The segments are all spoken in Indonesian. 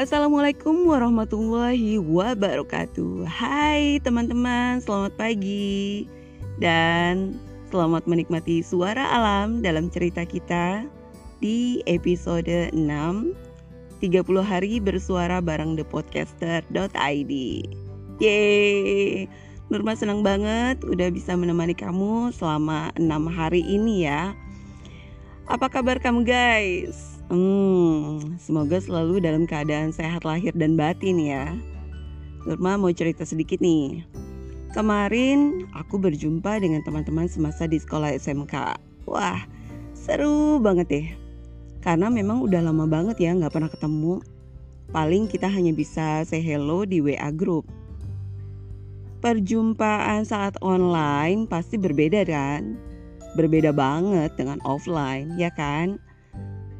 Assalamualaikum warahmatullahi wabarakatuh. Hai teman-teman, selamat pagi. Dan selamat menikmati suara alam dalam cerita kita Di episode 6 30 hari bersuara bareng thepodcaster.id Yeay. Nurma senang banget udah bisa menemani kamu selama 6 hari ini ya. Apa kabar kamu guys? Hmm, semoga selalu dalam keadaan sehat lahir dan batin ya. Nurma mau cerita sedikit nih. Kemarin aku berjumpa dengan teman-teman semasa di sekolah SMK. Wah, seru banget deh. Karena memang udah lama banget ya nggak pernah ketemu. Paling kita hanya bisa say hello di WA group. Perjumpaan saat online pasti berbeda kan? Berbeda banget dengan offline, ya kan?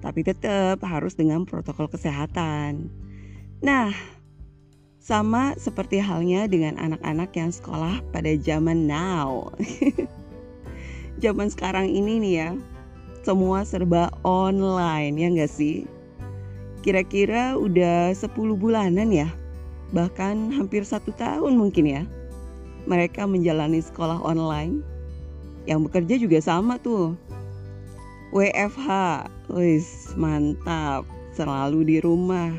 Tapi tetap harus dengan protokol kesehatan. Nah, sama seperti halnya dengan anak-anak yang sekolah pada zaman now. zaman sekarang ini nih ya, semua serba online ya nggak sih? Kira-kira udah 10 bulanan ya, bahkan hampir satu tahun mungkin ya. Mereka menjalani sekolah online. Yang bekerja juga sama tuh, WFH, wis mantap, selalu di rumah.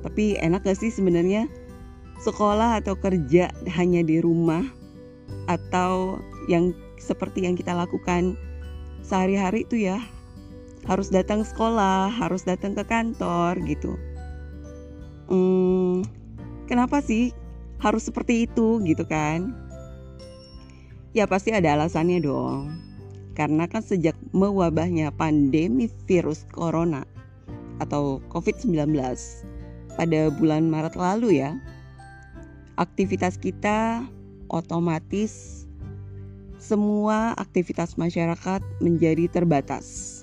Tapi enak gak sih sebenarnya sekolah atau kerja hanya di rumah atau yang seperti yang kita lakukan sehari-hari itu ya harus datang sekolah, harus datang ke kantor gitu. Hmm, kenapa sih harus seperti itu gitu kan? Ya pasti ada alasannya dong. Karena kan sejak mewabahnya pandemi virus corona atau COVID-19 pada bulan Maret lalu ya, aktivitas kita otomatis semua aktivitas masyarakat menjadi terbatas.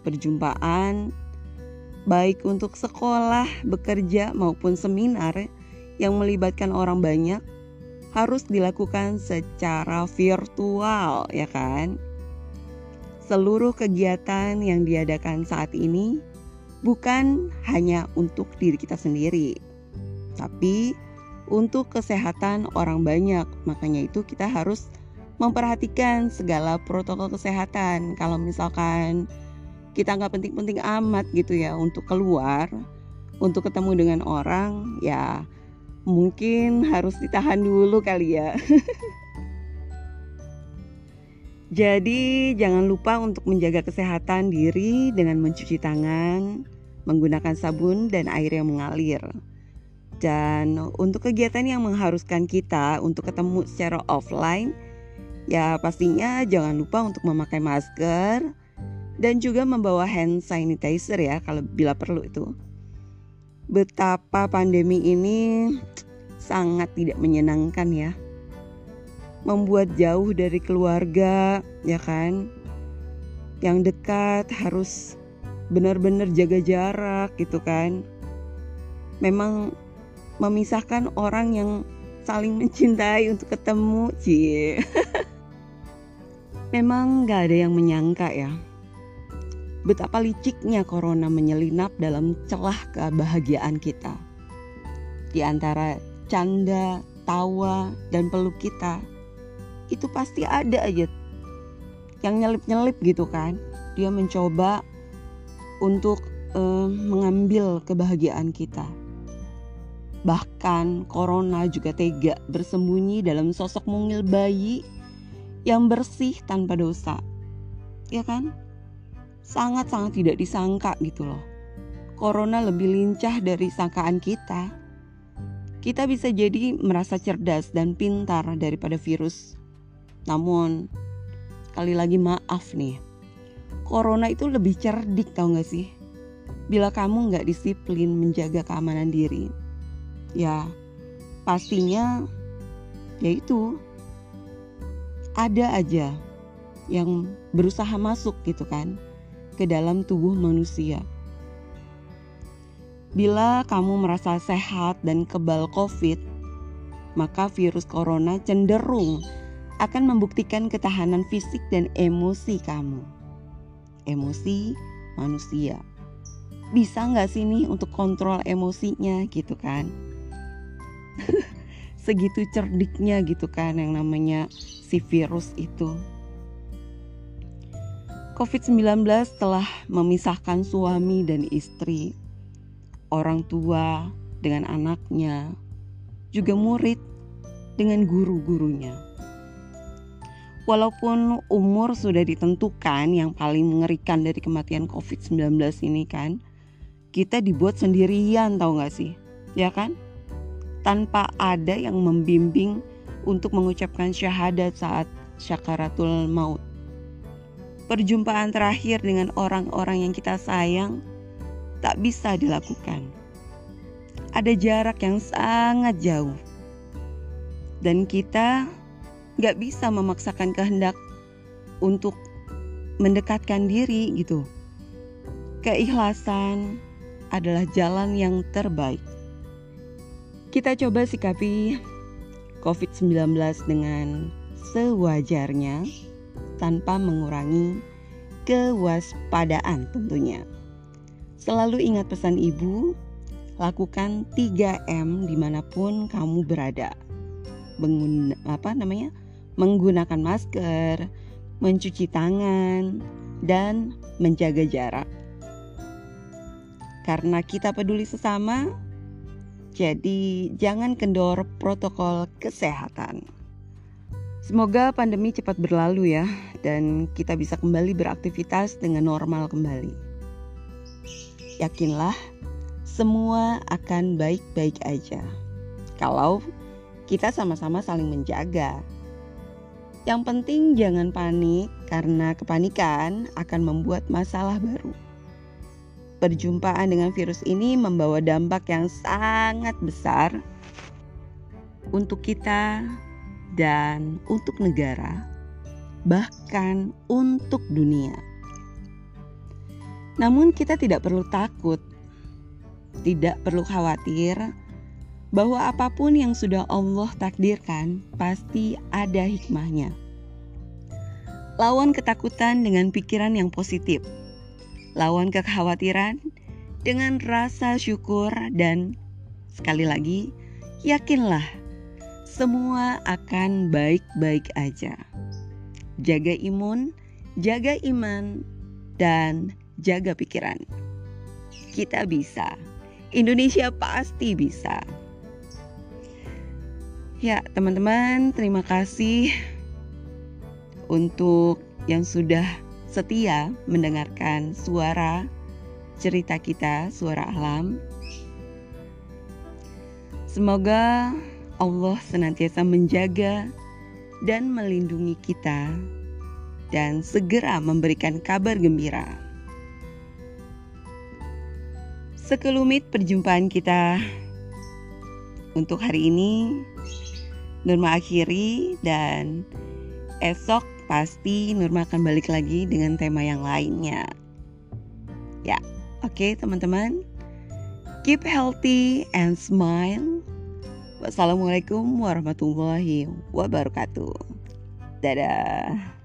Perjumpaan baik untuk sekolah, bekerja maupun seminar yang melibatkan orang banyak harus dilakukan secara virtual ya kan? Seluruh kegiatan yang diadakan saat ini bukan hanya untuk diri kita sendiri, tapi untuk kesehatan orang banyak. Makanya itu kita harus memperhatikan segala protokol kesehatan. Kalau misalkan kita nggak penting-penting amat gitu ya untuk keluar, untuk ketemu dengan orang, ya mungkin harus ditahan dulu kali ya. Jadi, jangan lupa untuk menjaga kesehatan diri dengan mencuci tangan, menggunakan sabun dan air yang mengalir. Dan untuk kegiatan yang mengharuskan kita untuk ketemu secara offline, ya pastinya jangan lupa untuk memakai masker dan juga membawa hand sanitizer ya kalau bila perlu itu. Betapa pandemi ini sangat tidak menyenangkan ya membuat jauh dari keluarga, ya kan? Yang dekat harus benar-benar jaga jarak gitu kan. Memang memisahkan orang yang saling mencintai untuk ketemu, cie. Memang gak ada yang menyangka ya betapa liciknya corona menyelinap dalam celah kebahagiaan kita. Di antara canda, tawa, dan peluk kita, itu pasti ada aja yang nyelip-nyelip gitu kan. Dia mencoba untuk uh, mengambil kebahagiaan kita. Bahkan corona juga tega bersembunyi dalam sosok mungil bayi yang bersih tanpa dosa. Ya kan? Sangat-sangat tidak disangka gitu loh. Corona lebih lincah dari sangkaan kita. Kita bisa jadi merasa cerdas dan pintar daripada virus namun sekali lagi maaf nih, corona itu lebih cerdik tau gak sih? Bila kamu nggak disiplin menjaga keamanan diri, ya pastinya yaitu ada aja yang berusaha masuk gitu kan ke dalam tubuh manusia. Bila kamu merasa sehat dan kebal COVID, maka virus corona cenderung akan membuktikan ketahanan fisik dan emosi kamu. Emosi manusia. bisa nggak sih nih untuk kontrol emosinya gitu kan segitu cerdiknya gitu kan yang namanya si virus itu COVID-19 telah memisahkan suami dan istri orang tua dengan anaknya juga murid dengan guru-gurunya walaupun umur sudah ditentukan yang paling mengerikan dari kematian COVID-19 ini kan kita dibuat sendirian tahu gak sih ya kan tanpa ada yang membimbing untuk mengucapkan syahadat saat syakaratul maut. Perjumpaan terakhir dengan orang-orang yang kita sayang tak bisa dilakukan. Ada jarak yang sangat jauh, dan kita gak bisa memaksakan kehendak untuk mendekatkan diri gitu. Keikhlasan adalah jalan yang terbaik. Kita coba sikapi COVID-19 dengan sewajarnya tanpa mengurangi kewaspadaan tentunya. Selalu ingat pesan ibu, lakukan 3M di mana pun kamu berada. Mengguna, apa namanya? Menggunakan masker, mencuci tangan, dan menjaga jarak. Karena kita peduli sesama, jadi jangan kendor protokol kesehatan. Semoga pandemi cepat berlalu ya dan kita bisa kembali beraktivitas dengan normal kembali. Yakinlah semua akan baik-baik aja. Kalau kita sama-sama saling menjaga. Yang penting jangan panik karena kepanikan akan membuat masalah baru perjumpaan dengan virus ini membawa dampak yang sangat besar untuk kita dan untuk negara, bahkan untuk dunia. Namun, kita tidak perlu takut, tidak perlu khawatir bahwa apa pun yang sudah Allah takdirkan pasti ada hikmahnya. Lawan ketakutan dengan pikiran yang positif lawan kekhawatiran dengan rasa syukur dan sekali lagi yakinlah semua akan baik-baik aja. Jaga imun, jaga iman, dan jaga pikiran. Kita bisa. Indonesia pasti bisa. Ya, teman-teman, terima kasih untuk yang sudah setia mendengarkan suara cerita kita, suara alam. Semoga Allah senantiasa menjaga dan melindungi kita dan segera memberikan kabar gembira. Sekelumit perjumpaan kita untuk hari ini Nurma akhiri dan esok pasti Nurma akan balik lagi dengan tema yang lainnya. Ya, oke okay, teman-teman. Keep healthy and smile. Wassalamualaikum warahmatullahi wabarakatuh. Dadah.